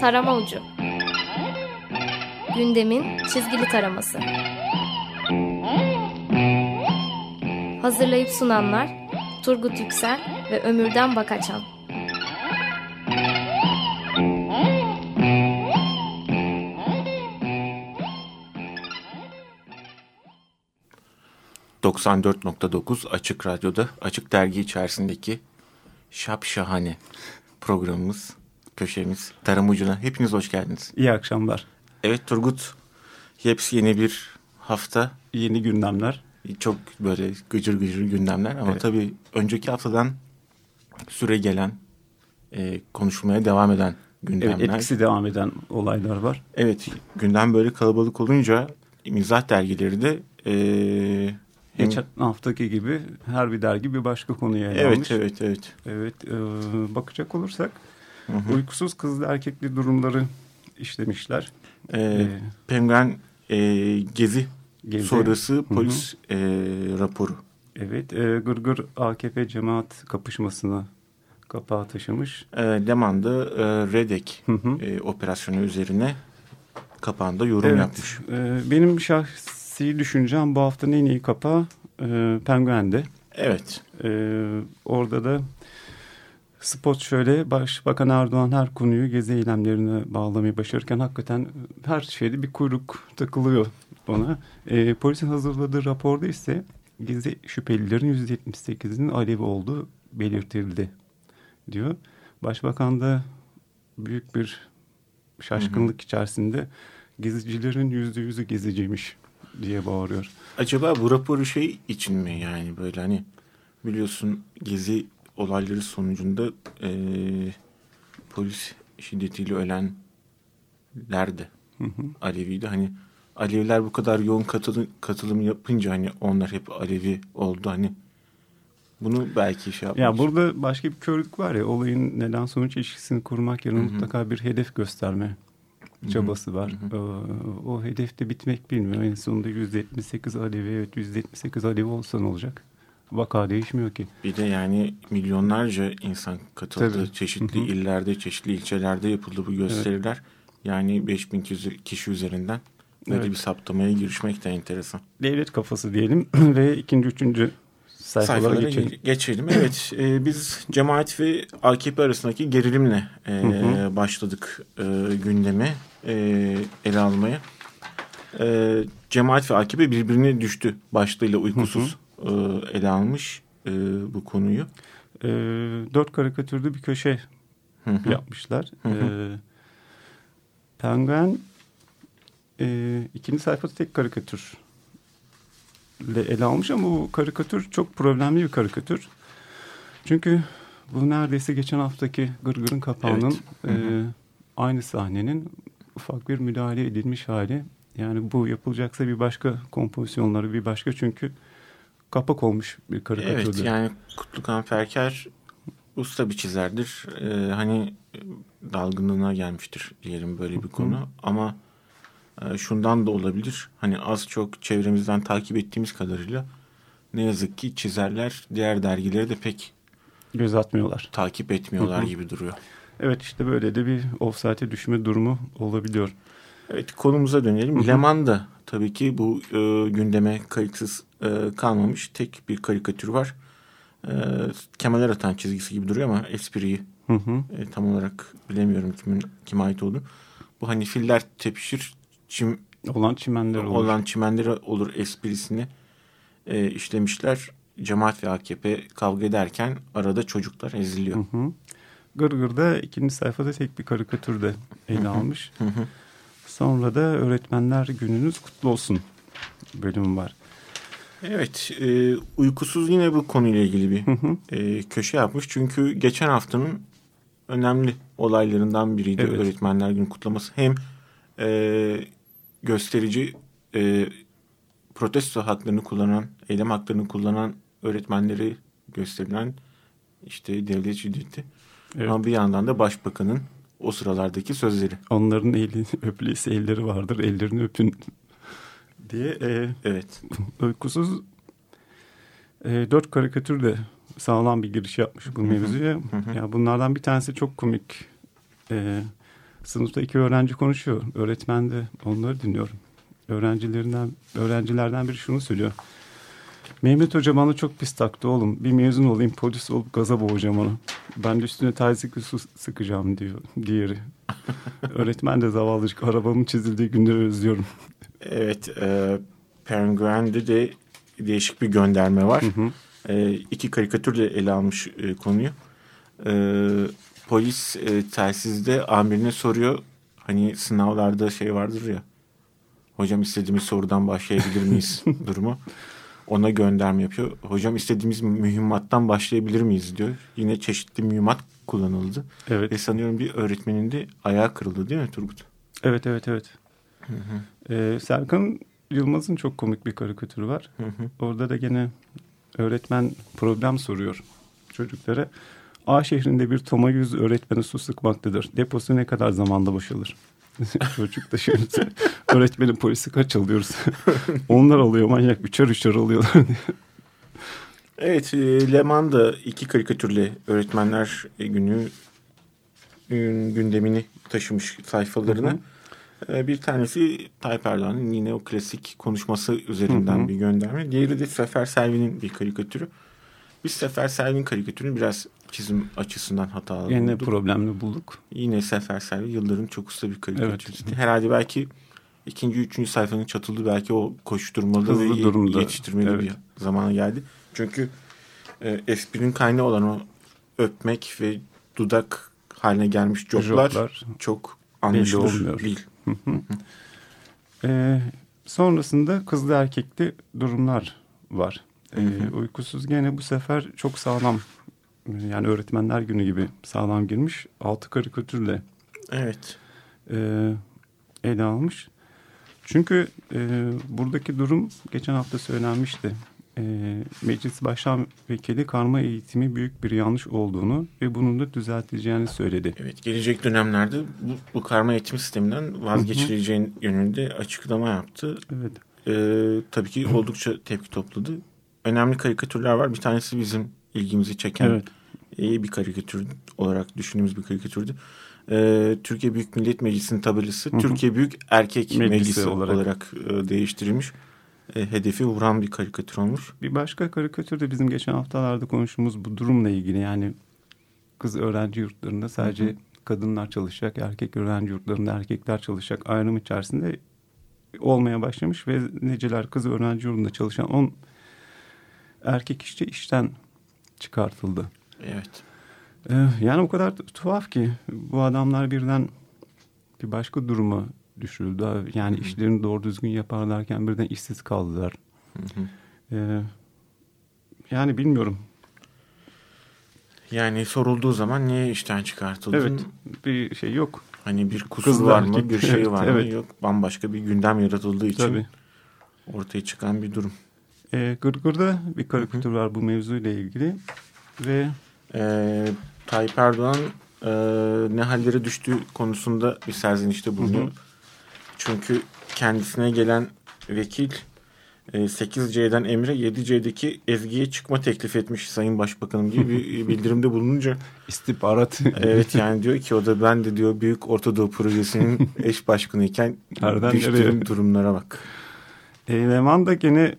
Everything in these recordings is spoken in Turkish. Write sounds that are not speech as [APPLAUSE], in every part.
Tarama Ucu. Gündemin çizgili taraması. Hazırlayıp sunanlar Turgut Yüksel ve Ömürden Bakaçan 94.9 Açık Radyo'da Açık Dergi içerisindeki Şap Şahane programımız, köşemiz, Tarım Ucu'na hepiniz hoş geldiniz. İyi akşamlar. Evet Turgut, hepsi yeni bir hafta. Yeni gündemler. Çok böyle gıcır gıcır gündemler ama evet. tabii önceki haftadan süre gelen, e, konuşulmaya devam eden gündemler. Evet, etkisi devam eden olaylar var. Evet, gündem böyle kalabalık olunca mizah dergileri de e, Geçen haftaki gibi her bir dergi bir başka konuya ele evet, almış. Evet, evet, evet. E, bakacak olursak hı hı. uykusuz kızlı erkekli durumları işlemişler. Ee, ee, Penguen e, gezi, gezi sonrası polis hı hı. E, raporu. Evet, e, Gırgır AKP cemaat kapışmasına kapağı taşımış. E, Leman'da e, Redek hı hı. E, operasyonu üzerine kapağında yorum evet, yapmış. E, benim şahs şahsi düşüncem bu haftanın en iyi kapağı e, Penguen'de. Evet. E, orada da spot şöyle Başbakan Erdoğan her konuyu gezi eylemlerine bağlamayı başarırken hakikaten her şeyde bir kuyruk takılıyor ona. E, polisin hazırladığı raporda ise gezi şüphelilerin %78'inin Alevi olduğu belirtildi diyor. Başbakan da büyük bir şaşkınlık hı hı. içerisinde gezicilerin yüzde yüzü geziciymiş diye bağırıyor. Acaba bu raporu şey için mi yani böyle hani biliyorsun gezi olayları sonucunda e, polis şiddetiyle ölenler de Alevi'ydi. Hani Aleviler bu kadar yoğun katılım, katılım yapınca hani onlar hep Alevi oldu hani bunu belki şey yapmış. Ya burada başka bir körlük var ya olayın neden sonuç ilişkisini kurmak yerine mutlaka bir hedef gösterme çabası var. Hı hı. Ee, o hedefte bitmek bilmiyor. En sonunda %78 Alevi, evet %78 Alevi olsa ne olacak? Vaka değişmiyor ki. Bir de yani milyonlarca insan katıldı. Tabii. Çeşitli hı hı. illerde, çeşitli ilçelerde yapıldı bu gösteriler. Evet. Yani 5000 kişi üzerinden böyle evet. bir saptamaya girişmek de enteresan. Devlet kafası diyelim [CLEARS THROAT] ve ikinci, üçüncü sayfalara, sayfalara geçelim. geçelim. Evet, e, biz cemaat ve AKP arasındaki gerilimle e, hı hı. başladık e, gündeme e, ele almaya. E, cemaat ve AKP birbirine düştü başlığıyla uykusuz. E, ele almış e, bu konuyu. E, dört karikatürlü bir köşe hı hı. yapmışlar. Hı hı. E, Penguen e, ikinci sayfada tek karikatür ele almış ama bu karikatür çok problemli bir karikatür. Çünkü bu neredeyse geçen haftaki Gırgır'ın kapağının evet. e, aynı sahnenin ufak bir müdahale edilmiş hali. Yani bu yapılacaksa bir başka kompozisyonları bir başka çünkü kapak olmuş bir karikatürdür. Evet yani Kutlukan Ferker usta bir çizerdir. Ee, hani dalgınlığına gelmiştir diyelim böyle bir konu. Ama e, şundan da olabilir. Hani az çok çevremizden takip ettiğimiz kadarıyla ne yazık ki çizerler diğer dergileri de pek göz atmıyorlar. Takip etmiyorlar gibi duruyor. Evet işte böyle de bir offside'e düşme durumu olabiliyor. Evet konumuza dönelim. Leman da tabii ki bu e, gündeme kayıtsız e, kalmamış tek bir karikatür var. E, Kemal Eratan çizgisi gibi duruyor ama espriyi e, tam olarak bilemiyorum kimin kime ait olduğunu. Bu hani filler tepişir çim olan çimenler olur. Olan çimenler olur esprisini e, işlemişler. Cemaat ve AKP kavga ederken arada çocuklar eziliyor. Hı hı. Gırgır'da ikinci sayfada tek bir karikatürde ele almış. Hı hı. Sonra da öğretmenler gününüz kutlu olsun bölümü var. Evet, e, uykusuz yine bu konuyla ilgili bir. E, köşe yapmış. Çünkü geçen haftanın önemli olaylarından biriydi evet. öğretmenler günü kutlaması. Hem e, gösterici e, protesto haklarını kullanan, eylem haklarını kullanan öğretmenleri gösterilen işte devlet şiddeti. Evet. Ama bir yandan da başbakanın o sıralardaki sözleri. Onların eli, öplesi elleri vardır, ellerini öpün diye. E, evet. Uykusuz e, dört karikatür de sağlam bir giriş yapmış bu mevzuya. ya bunlardan bir tanesi çok komik. E, sınıfta iki öğrenci konuşuyor. Öğretmen de onları dinliyorum. Öğrencilerinden, öğrencilerden biri şunu söylüyor. Mehmet Hoca bana çok pis taktı oğlum. Bir mezun olayım polis olup gaza boğacağım onu. Ben de üstüne tazikli su sıkacağım diyor diğeri. [LAUGHS] Öğretmen de zavallıcık arabamın çizildiği günleri özlüyorum. Evet e, Penguin'de de değişik bir gönderme var. Hı hı. E, iki karikatürle ele almış e, konuyu. E, polis e, telsizde amirine soruyor. Hani sınavlarda şey vardır ya. Hocam istediğimiz sorudan başlayabilir miyiz [LAUGHS] durumu. Ona gönderme yapıyor. Hocam istediğimiz mühimmattan başlayabilir miyiz diyor. Yine çeşitli mühimmat kullanıldı. Evet. Ve sanıyorum bir öğretmenin de ayağı kırıldı değil mi Turgut? Evet evet evet. Hı hı. Ee, Serkan Yılmaz'ın çok komik bir karikatürü var. Hı hı. Orada da gene öğretmen problem soruyor çocuklara. A şehrinde bir toma yüz öğretmeni su sıkmaktadır. Deposu ne kadar zamanda boşalır? [LAUGHS] Çocuk da şöyle öğretmenin polisi kaç alıyoruz? [LAUGHS] Onlar alıyor manyak üçer üçer alıyorlar [LAUGHS] Evet e, Leman da iki karikatürle öğretmenler günü gündemini taşımış sayfalarına. Hı hı. E, bir tanesi Tayyip Erdoğan'ın yine o klasik konuşması üzerinden hı hı. bir gönderme. Diğeri de Sefer Selvi'nin bir karikatürü. Biz Sefer Selvi'nin karikatürünü biraz çizim açısından hatalı Yine bulduk. problemli bulduk. Yine Sefer Selvi yılların çok usta bir karikatürist. Evet. Herhalde belki ikinci, üçüncü sayfanın çatıldığı belki o koşturmalı Hızlı ve durumda. yetiştirmeli evet. bir zamana geldi. Çünkü e, esprinin kaynağı olan o öpmek ve dudak haline gelmiş joklar, joklar çok anlaşılır değil. e, sonrasında kızlı erkekli durumlar var. E, uykusuz gene bu sefer çok sağlam yani öğretmenler günü gibi sağlam girmiş. Altı karikatürle evet. e, ele almış. Çünkü e, buradaki durum geçen hafta söylenmişti. E, Meclis Başkan Vekili karma eğitimi büyük bir yanlış olduğunu ve bunun da düzeltileceğini söyledi. Evet gelecek dönemlerde bu, bu karma eğitim sisteminden vazgeçileceğin yönünde açıklama yaptı. Evet. E, tabii ki oldukça tepki topladı. Önemli karikatürler var. Bir tanesi bizim ilgimizi çeken evet iyi bir karikatür olarak düşündüğümüz bir karikatürdü. Ee, Türkiye Büyük Millet Meclisi'nin tabelası Hı-hı. Türkiye Büyük Erkek Meclisi, Meclisi olarak, olarak e, değiştirilmiş. E, hedefi vuran bir karikatür olmuş. Bir başka karikatür de bizim geçen haftalarda konuştuğumuz bu durumla ilgili. Yani kız öğrenci yurtlarında sadece Hı-hı. kadınlar çalışacak, erkek öğrenci yurtlarında erkekler çalışacak ayrım içerisinde olmaya başlamış ve neceler kız öğrenci yurdunda çalışan 10 erkek işçi işten çıkartıldı. Evet. Ee, yani o kadar tuhaf ki bu adamlar birden bir başka duruma düşürüldü. Yani Hı-hı. işlerini doğru düzgün yaparlarken birden işsiz kaldılar. Ee, yani bilmiyorum. Yani sorulduğu zaman niye işten çıkartıldın? Evet bir şey yok. Hani bir kusur Kızlar var mı bir şey [LAUGHS] evet, var evet. mı yok. Bambaşka bir gündem yaratıldığı için Tabii. ortaya çıkan bir durum. Ee, Gırgır'da bir karikatür var bu mevzuyla ilgili ve e, Tayyip Erdoğan e, ne hallere düştüğü konusunda bir serzenişte bulunuyor. Hı hı. Çünkü kendisine gelen vekil e, 8C'den Emre 7C'deki Ezgi'ye çıkma teklif etmiş Sayın Başbakanım diye bir [LAUGHS] bildirimde bulununca. İstihbarat. evet [LAUGHS] yani diyor ki o da ben de diyor Büyük Ortadoğu Projesi'nin [LAUGHS] eş başkanıyken Nereden düştüğüm nereye? durumlara bak. E, Leman da gene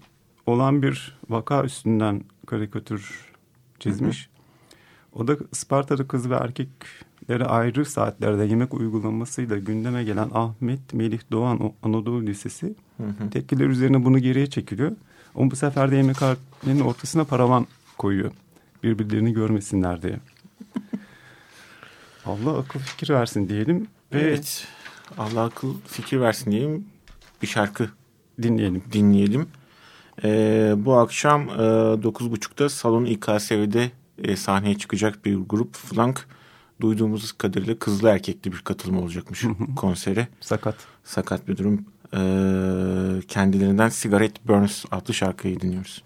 olan bir vaka üstünden karikatür çizmiş. Hı hı. O da Sparta'da kız ve erkeklere ayrı saatlerde yemek uygulamasıyla gündeme gelen Ahmet Melih Doğan Anadolu Lisesi hı tepkiler üzerine bunu geriye çekiliyor. Ama bu sefer de yemekhanenin ortasına paravan koyuyor. Birbirlerini görmesinler diye. [LAUGHS] Allah akıl fikir versin diyelim. Ve evet. Allah akıl fikir versin diyelim. Bir şarkı dinleyelim. Dinleyelim. Ee, bu akşam e, 9.30'da Salon İKSV'de e, sahneye çıkacak bir grup Flank duyduğumuz kadarıyla kızlı erkekli bir katılım olacakmış konsere. Sakat. Sakat bir durum. E, kendilerinden Cigarette Burns adlı şarkıyı dinliyoruz.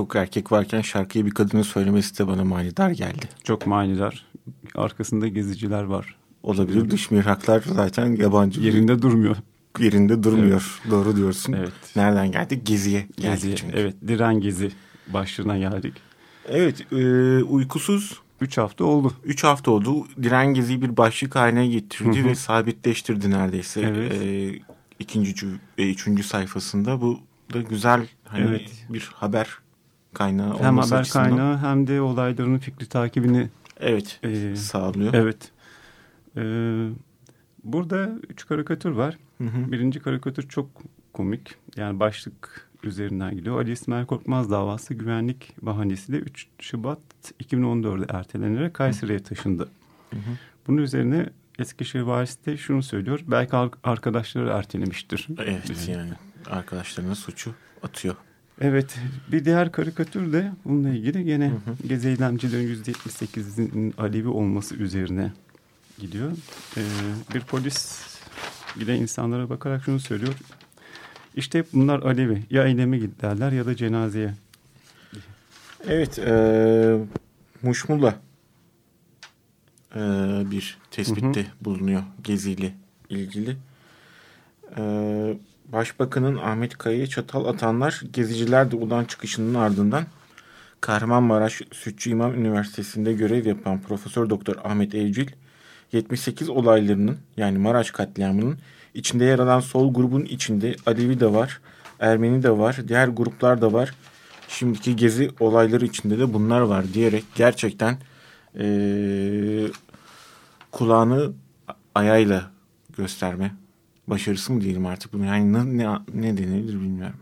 Birçok erkek varken şarkıyı bir kadının söylemesi de bana manidar geldi. Çok manidar. Arkasında geziciler var. Olabilir. Dış mihraklar zaten yabancı. Yerinde durmuyor. Yerinde durmuyor. Evet. Doğru diyorsun. Evet. Nereden geldik? Geziye geldik Geziye. çünkü. Evet. Diren Gezi başlığına geldik. Evet. E, uykusuz Üç hafta oldu. Üç hafta oldu. Diren Gezi'yi bir başlık haline getirdi Hı hı. ve sabitleştirdi neredeyse. Evet. E, ikinci, ve üçüncü sayfasında. Bu da güzel hani Evet. bir haber kaynağı Hem olması haber açısından. kaynağı hem de olayların fikri takibini Evet. e, sağlıyor. Evet. Ee, burada üç karikatür var. Hı hı. Birinci karikatür çok komik. Yani başlık üzerinden gidiyor. Ali İsmail Korkmaz davası güvenlik bahanesiyle 3 Şubat 2014'de ertelenerek Kayseri'ye taşındı. Hı hı. Bunun üzerine Eskişehir valisi de şunu söylüyor. Belki ar- arkadaşları ertelemiştir. Evet yani arkadaşlarına suçu atıyor. Evet bir diğer karikatür de bununla ilgili gene Gezi eylemcilerin %78'in Alevi olması üzerine gidiyor. Ee, bir polis giden insanlara bakarak şunu söylüyor. İşte bunlar Alevi ya eyleme giderler ya da cenazeye. Evet. E, Muşmula e, bir tespitte bulunuyor geziyle ilgili. E, Başbakanın Ahmet Kaya'ya çatal atanlar geziciler de ulan çıkışının ardından Kahramanmaraş Sütçü İmam Üniversitesi'nde görev yapan Profesör Doktor Ahmet Evcil 78 olaylarının yani Maraş katliamının içinde yer alan sol grubun içinde Alevi de var, Ermeni de var, diğer gruplar da var. Şimdiki gezi olayları içinde de bunlar var diyerek gerçekten eee, kulağını ayağıyla gösterme başarısı mı diyelim artık bunu yani ne, ne, denilir bilmiyorum.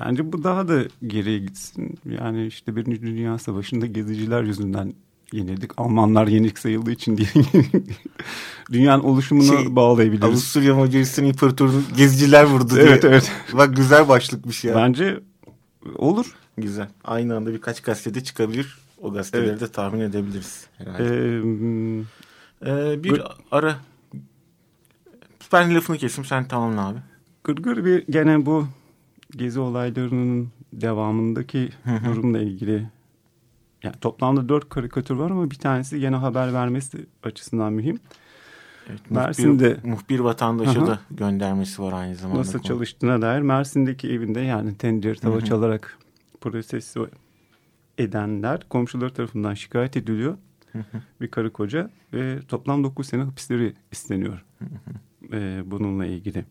Bence bu daha da geriye gitsin. Yani işte Birinci Dünya Savaşı'nda geziciler yüzünden yenildik. Almanlar yenik sayıldığı için diye [LAUGHS] dünyanın oluşumuna Şey, bağlayabiliriz. Avusturya Macaristan İmparatorluğu geziciler vurdu diye. Evet evet. Bak güzel başlıkmış ya. Bence olur. Güzel. Aynı anda birkaç gazetede çıkabilir. O gazeteleri Evet. de tahmin edebiliriz herhalde. Ee, Ee, bir bu- ara ben lafını kesim sen tamamla abi. Gırgır bir gene bu gezi olaylarının devamındaki durumla ilgili yani toplamda dört karikatür var ama bir tanesi gene haber vermesi açısından mühim. Evet, Mersin'de- muhbir, muhbir vatandaşa da göndermesi var aynı zamanda. Nasıl konu. çalıştığına dair Mersin'deki evinde yani tencere tava Hı hı. çalarak protesto edenler komşuları tarafından şikayet ediliyor. bir karı koca ve toplam 9 sene hapisleri isteniyor. Ee, bununla ilgili.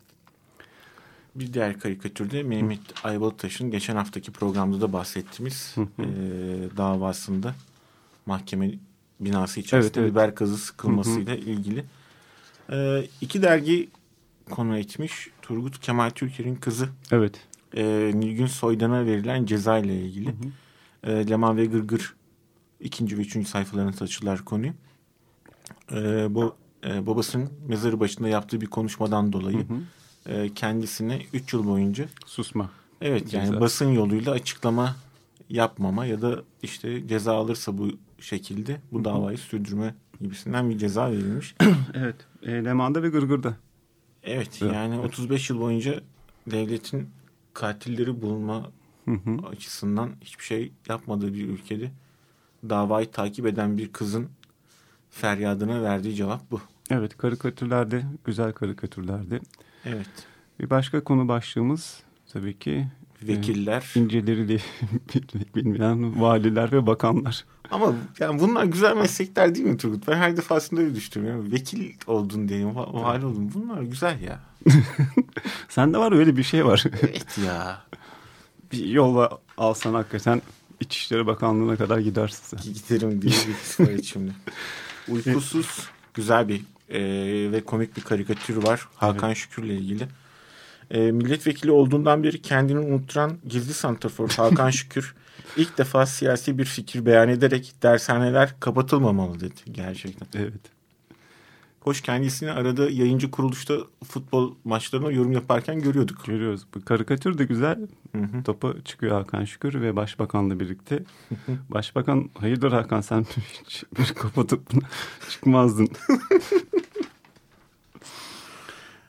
Bir diğer karikatürde Mehmet Ayvalıtaş'ın geçen haftaki programda da bahsettiğimiz e, davasında mahkeme binası içerisinde Evet, evet. biber gazı sıkılmasıyla ilgili. E, iki dergi konu etmiş. Turgut Kemal Türker'in kızı Evet. e, Nilgün Soydan'a verilen ceza ile ilgili. E, Leman ve Gırgır ikinci ve üçüncü sayfalarına taşılar konuyu. E, bu e, babasının mezarı başında yaptığı bir konuşmadan dolayı e, kendisine 3 yıl boyunca Susma. evet yani Ceza. basın yoluyla açıklama yapmama ya da işte ceza alırsa bu şekilde bu davayı sürdürme gibisinden bir ceza verilmiş. [CLEARS THROAT] Evet. E, Leman'da ve Gırgır'da. Evet Evet, yani 35 yıl boyunca devletin katilleri bulma Hı hı. açısından hiçbir şey yapmadığı bir ülkede davayı takip eden bir kızın feryadına verdiği cevap bu. Evet karikatürlerde, güzel karikatürlerde. Evet. Bir başka konu başlığımız tabii ki Vekiller. inceleriyle [LAUGHS] bilmeyen valiler ve bakanlar. Ama yani bunlar güzel meslekler değil mi Turgut? Ben her defasında öyle düşünüyorum. Vekil oldun diyeyim, va- vali oldun. Bunlar güzel ya. [LAUGHS] Sende var öyle bir şey var. Evet ya. bir yolla alsan hakikaten İçişleri Bakanlığı'na kadar gidersin sen. Giderim diye bir içimde. [LAUGHS] Uykusuz güzel bir e, ve komik bir karikatür var. Hakan Şükür'le ilgili. E, milletvekili olduğundan beri kendini unutturan gizli santrafor [LAUGHS] Hakan Şükür ilk defa siyasi bir fikir beyan ederek dershaneler kapatılmamalı dedi gerçekten. Evet. Hoş kendisini arada yayıncı kuruluşta futbol maçlarına yorum yaparken görüyorduk. Görüyoruz. Bu karikatür de güzel. Hı hı. Topa çıkıyor Hakan Şükür ve Başbakan'la birlikte. Başbakan hayırdır Hakan sen [LAUGHS] hiç bir kapatıp [LAUGHS] çıkmazdın. [LAUGHS]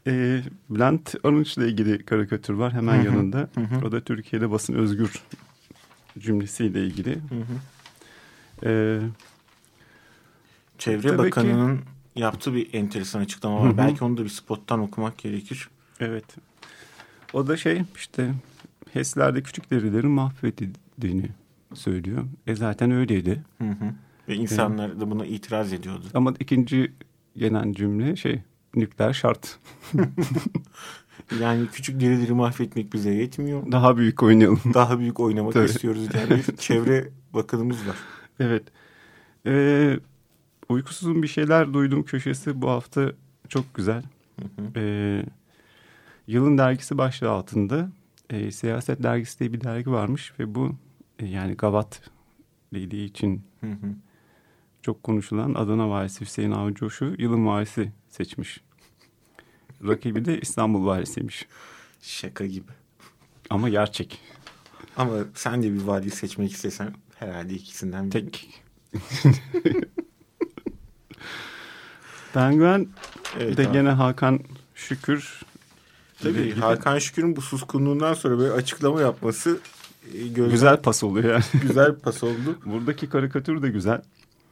e, Bülent Arınç'la ilgili karikatür var hemen yanında. O da Türkiye'de basın özgür cümlesiyle ilgili. Hı hı. Ee, Çevre Tabii Bakanı'nın yaptığı bir enteresan açıklama var. Hı hı. Belki onu da bir spottan okumak gerekir. evet. O da şey işte HES'lerde küçük derilerin mahvedildiğini söylüyor. E zaten öyleydi. Hı hı. Ve insanlar da buna itiraz ediyordu. Ama ikinci gelen cümle şey nükleer şart. [LAUGHS] Yani küçük derileri mahvetmek bize yetmiyor. Daha büyük oynayalım. Daha büyük oynamak Tabii. istiyoruz diyen bir [LAUGHS] çevre bakanımız var. Evet. Ee, uykusuzun bir şeyler duyduğum köşesi bu hafta çok güzel. Hı hı. Ee, yılın dergisi başlığı altında e, Siyaset Dergisi diye bir dergi varmış ve bu e, yani Gavat dediği için Hı hı. çok konuşulan Adana valisi Hüseyin Avcıoş'u yılın valisi seçmiş. Rakibi de İstanbul valisiymiş. Şaka gibi. Ama gerçek. Ama sen de bir vali seçmek istesen herhalde ikisinden biri. Tek. [LAUGHS] Penguen Evet, de abi. gene Hakan Şükür. Tabii ilgili Hakan Şükür'ün bu suskunluğundan sonra böyle açıklama yapması e, gözden Güzel pas oluyor yani. [LAUGHS] güzel pas oldu. Buradaki karikatür de güzel.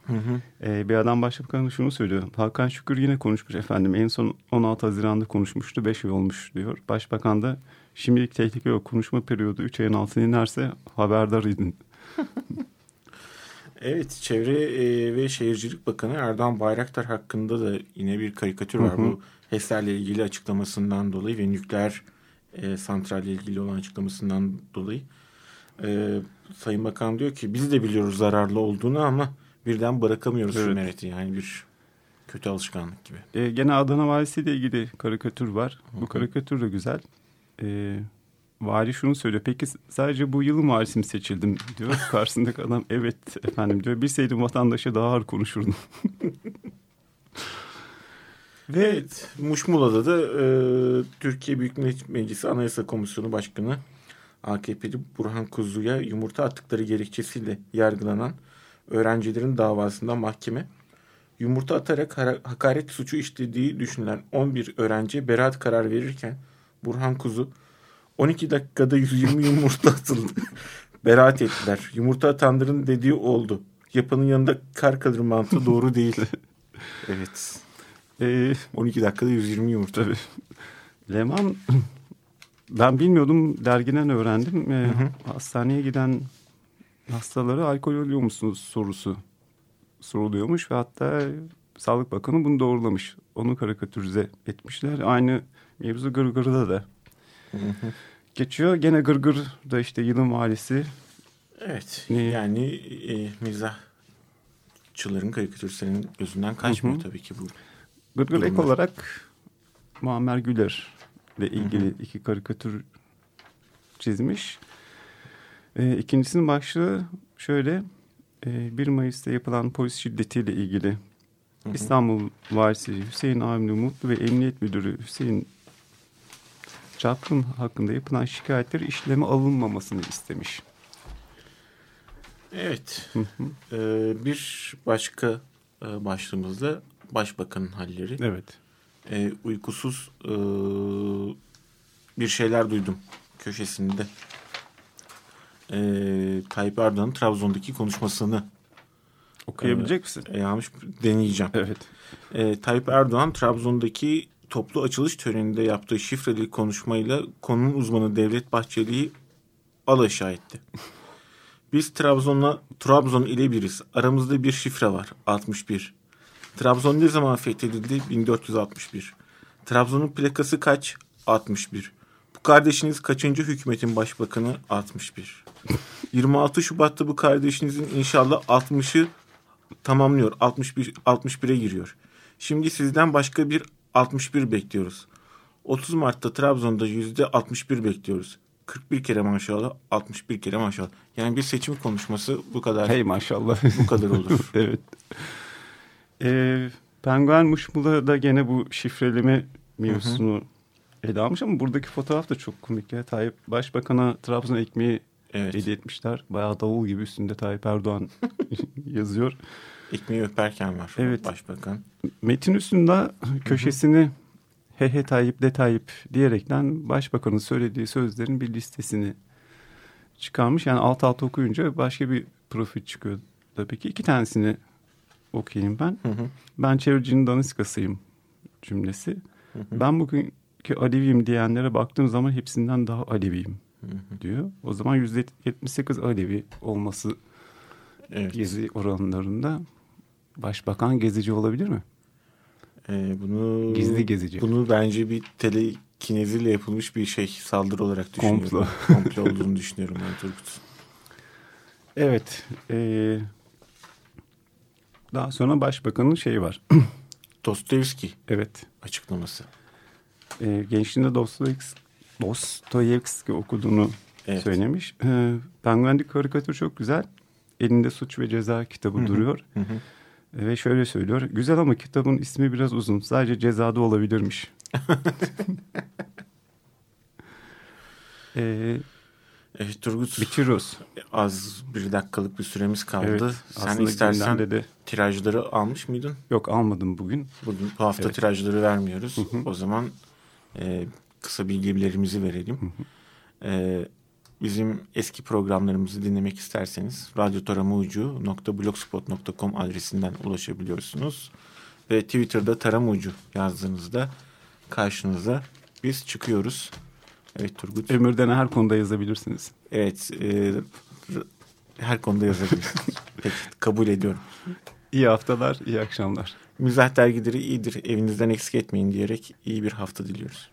Hı hı. Ee, bir adam başbakanı şunu söylüyor. Hakan Şükür yine konuşmuş efendim. En son 16 Haziran'da konuşmuştu. 5 ay olmuş diyor. Başbakan da şimdilik tehlike yok. Konuşma periyodu 3 ayın altına inerse haberdar edin. [LAUGHS] Evet, Çevre e, ve Şehircilik Bakanı Erdoğan Bayraktar hakkında da yine bir karikatür var. Hı hı. Bu HES'lerle ilgili açıklamasından dolayı ve nükleer e, santralle ilgili olan açıklamasından dolayı. E, Sayın Bakan diyor ki biz de biliyoruz zararlı olduğunu ama birden bırakamıyoruz Evet. şu mereti. Yani bir kötü alışkanlık gibi. Ee, gene Adana Valisi ile ilgili karikatür var. Hı hı. Bu karikatür de güzel. Ee, vali şunu söylüyor. Peki sadece bu yılın valisi mi seçildim diyor. [LAUGHS] Karşısındaki adam evet efendim diyor. Bilseydim vatandaşa daha ağır konuşurdum. Ve [LAUGHS] Evet, Muşmula'da da e, Türkiye Büyük Millet Meclisi Anayasa Komisyonu Başkanı AKP'li Burhan Kuzu'ya yumurta attıkları gerekçesiyle yargılanan öğrencilerin davasında mahkeme yumurta atarak hakaret suçu işlediği düşünülen 11 öğrenciye beraat karar verirken Burhan Kuzu 12 dakikada 120 yumurta atıldı. [LAUGHS] beraat ettiler. Yumurta atanların dediği oldu. Yapanın yanında kar kalır mantığı doğru değil. [LAUGHS] evet. e, 12 dakikada 120 yumurta. Tabii. [LAUGHS] Leman ben bilmiyordum dergiden öğrendim. Ee, Hastaneye giden hastalara alkol alıyor musunuz sorusu soruluyormuş ve hatta Sağlık Bakanı bunu doğrulamış. Onu karikatürize etmişler. Aynı mevzu Gırgır'da da [LAUGHS] geçiyor. Gene Gırgır da işte yılın valisi. Evet. Ne? Yani e, mizahçıların karikatüristlerin gözünden kaçmıyor Hı hı. tabii ki bu. Gırgır ek Durumlar. olarak Muammer Güler ile ilgili iki karikatür çizmiş. Ee, ikincisinin başlığı şöyle. e, 1 Mayıs'ta yapılan polis şiddetiyle ilgili Hı hı. İstanbul Valisi Hüseyin Avni Mutlu ve Emniyet Müdürü Hüseyin Çapkın hakkında yapılan şikayetleri işleme alınmamasını istemiş. Evet. Hı hı. Ee, bir başka e, başlığımızda Başbakanın halleri. Evet. Ee, uykusuz e, bir şeyler duydum köşesinde. Ee, Tayyip Erdoğan'ın Trabzon'daki konuşmasını Okuyabilecek misin? e, almış deneyeceğim. Evet. E, Tayyip Erdoğan Trabzon'daki toplu açılış töreninde yaptığı şifreli konuşmayla konunun uzmanı Devlet Bahçeli'yi alaşağı etti. Biz Trabzon'la Trabzon ile biriz. Aramızda bir şifre var. 61. Trabzon ne zaman fethedildi? 1461. Trabzon'un plakası kaç? 61. Bu kardeşiniz kaçıncı hükümetin başbakanı? 61. 26 Şubat'ta bu kardeşinizin inşallah 60'ı tamamlıyor. 61 61'e giriyor. Şimdi sizden başka bir 61 bekliyoruz. 30 Mart'ta Trabzon'da yüzde 61 bekliyoruz. 41 kere maşallah, 61 kere maşallah. Yani bir seçim konuşması bu kadar Hey maşallah. bu kadar olur. [LAUGHS] evet. Ee, Penguen Muşmula da gene bu şifreleme mevzusunu ele almış ama buradaki fotoğraf da çok komik ya. Tayyip Başbakan'a Trabzon ekmeği Evet. hediye etmişler. Bayağı davul gibi üstünde Tayyip Erdoğan [LAUGHS] yazıyor. Ekmeği öperken var Evet. başbakan. Metin üstünde köşesini he he Tayyip de Tayyip diyerekten Başbakanın söylediği sözlerin bir listesini çıkarmış. Yani alt alta okuyunca başka bir profil çıkıyor tabii ki. İki tanesini okuyayım ben. Hı hı. Ben çeviricinin daniskasıyım cümlesi. Hı hı. Ben bugünkü Aleviyim diyenlere baktığım zaman hepsinden daha Aleviyim hı hı. diyor. O zaman yüzde 78 Alevi olması evet. gezi oranlarında başbakan gezici olabilir mi? Ee, bunu gizli gezici. Bunu bence bir telekineziyle yapılmış bir şey saldırı olarak düşünüyorum. Komplo. Komplo olduğunu düşünüyorum ben Turgut. Evet. E, daha sonra başbakanın şeyi var. [CLEARS THROAT] Dostoyevski. Evet. Açıklaması. E, gençliğinde Dostoyevski, Dostoyevski okuduğunu evet. söylemiş. E, Penguen'deki karikatür çok güzel. Elinde suç ve ceza kitabı Hı-hı. duruyor. Hı-hı. Ve şöyle söylüyor. Güzel ama kitabın ismi biraz uzun. Sadece cezada olabilirmiş. [LAUGHS] ee, evet Turgut. Bitiriyoruz. Az bir dakikalık bir süremiz kaldı. Evet, Sen istersen de tirajları almış mıydın? Yok almadım bugün. Bugün bu hafta evet. tirajları vermiyoruz. Hı hı. O zaman e, kısa bilgilerimizi verelim. Hı hı. E, Bizim eski programlarımızı dinlemek isterseniz radyotaramaucu.blogspot.com adresinden ulaşabiliyorsunuz. Ve Twitter'da taramucu yazdığınızda karşınıza biz çıkıyoruz. Evet Turgut. Ömürden her konuda yazabilirsiniz. Evet. E, her konuda yazabilirsiniz. [LAUGHS] Peki kabul ediyorum. İyi haftalar, iyi akşamlar. Mizah dergileri iyidir, evinizden eksik etmeyin diyerek iyi bir hafta diliyoruz.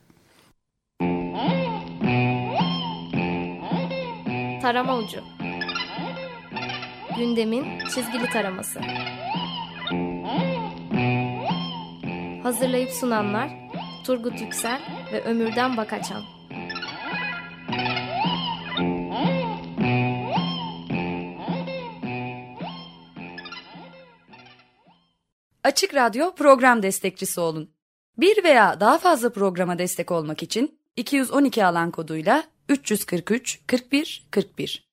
Tarama Ucu. Gündemin çizgili taraması. Hazırlayıp sunanlar Turgut Yüksel ve Ömürden Bakaçan Açık Radyo program destekçisi olun. Bir veya daha fazla programa destek olmak için 212 alan koduyla 343 41 41